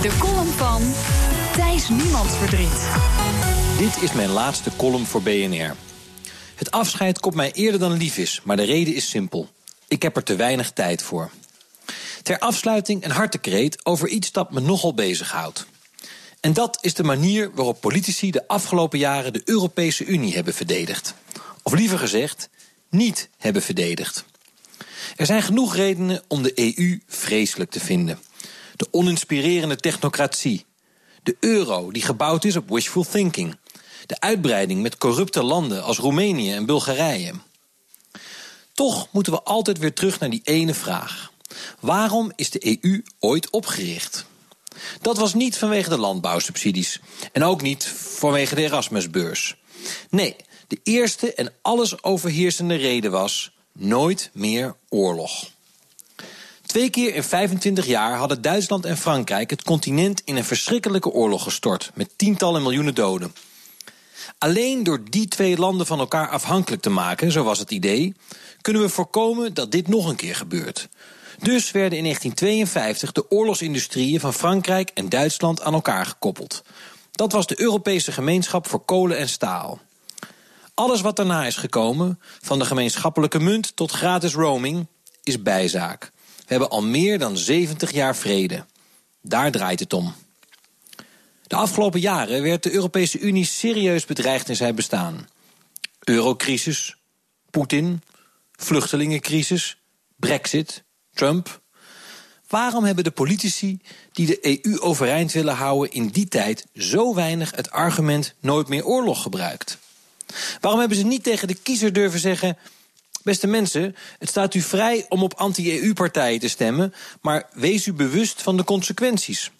De column van Thijs Niemandsverdriet. Dit is mijn laatste column voor BNR. Het afscheid komt mij eerder dan lief is, maar de reden is simpel. Ik heb er te weinig tijd voor. Ter afsluiting een hartekreet over iets dat me nogal bezighoudt. En dat is de manier waarop politici de afgelopen jaren de Europese Unie hebben verdedigd. Of liever gezegd, niet hebben verdedigd. Er zijn genoeg redenen om de EU vreselijk te vinden. De oninspirerende technocratie. De euro, die gebouwd is op wishful thinking. De uitbreiding met corrupte landen als Roemenië en Bulgarije. Toch moeten we altijd weer terug naar die ene vraag. Waarom is de EU ooit opgericht? Dat was niet vanwege de landbouwsubsidies. En ook niet vanwege de Erasmusbeurs. Nee, de eerste en alles overheersende reden was nooit meer oorlog. Twee keer in 25 jaar hadden Duitsland en Frankrijk het continent in een verschrikkelijke oorlog gestort, met tientallen miljoenen doden. Alleen door die twee landen van elkaar afhankelijk te maken, zo was het idee, kunnen we voorkomen dat dit nog een keer gebeurt. Dus werden in 1952 de oorlogsindustrieën van Frankrijk en Duitsland aan elkaar gekoppeld. Dat was de Europese gemeenschap voor kolen en staal. Alles wat daarna is gekomen, van de gemeenschappelijke munt tot gratis roaming, is bijzaak. We hebben al meer dan 70 jaar vrede. Daar draait het om. De afgelopen jaren werd de Europese Unie serieus bedreigd in zijn bestaan. Eurocrisis, Poetin, vluchtelingencrisis, Brexit, Trump. Waarom hebben de politici die de EU overeind willen houden in die tijd zo weinig het argument nooit meer oorlog gebruikt? Waarom hebben ze niet tegen de kiezer durven zeggen: Beste mensen, het staat u vrij om op anti-EU-partijen te stemmen, maar wees u bewust van de consequenties.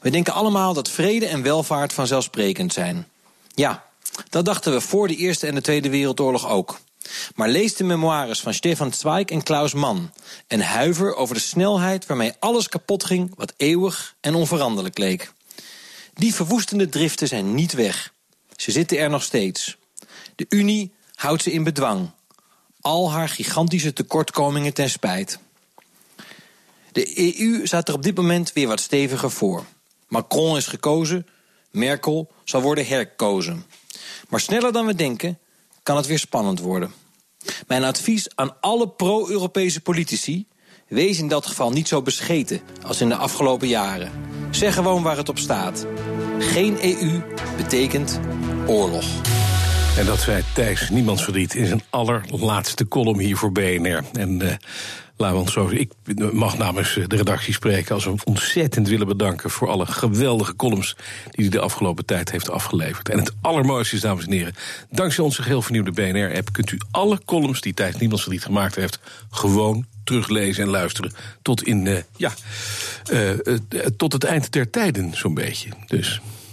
We denken allemaal dat vrede en welvaart vanzelfsprekend zijn. Ja, dat dachten we voor de Eerste en de Tweede Wereldoorlog ook. Maar lees de memoires van Stefan Zweig en Klaus Mann en huiver over de snelheid waarmee alles kapot ging wat eeuwig en onveranderlijk leek. Die verwoestende driften zijn niet weg. Ze zitten er nog steeds. De Unie houdt ze in bedwang. Al haar gigantische tekortkomingen ten spijt. De EU staat er op dit moment weer wat steviger voor. Macron is gekozen, Merkel zal worden herkozen. Maar sneller dan we denken kan het weer spannend worden. Mijn advies aan alle pro-Europese politici: wees in dat geval niet zo bescheten als in de afgelopen jaren. Zeg gewoon waar het op staat. Geen EU betekent oorlog. En dat zei Thijs Niemands verdriet in zijn allerlaatste column hier voor BNR. En uh, laten we ons zo. Ik mag namens de redactie spreken als we ontzettend willen bedanken voor alle geweldige columns die hij de afgelopen tijd heeft afgeleverd. En het allermooiste is, dames en heren, dankzij onze geheel vernieuwde BNR-app kunt u alle columns die Thijs Niemands verdriet gemaakt heeft gewoon teruglezen en luisteren. Tot in, uh, ja, tot het eind der tijden, zo'n beetje. Dus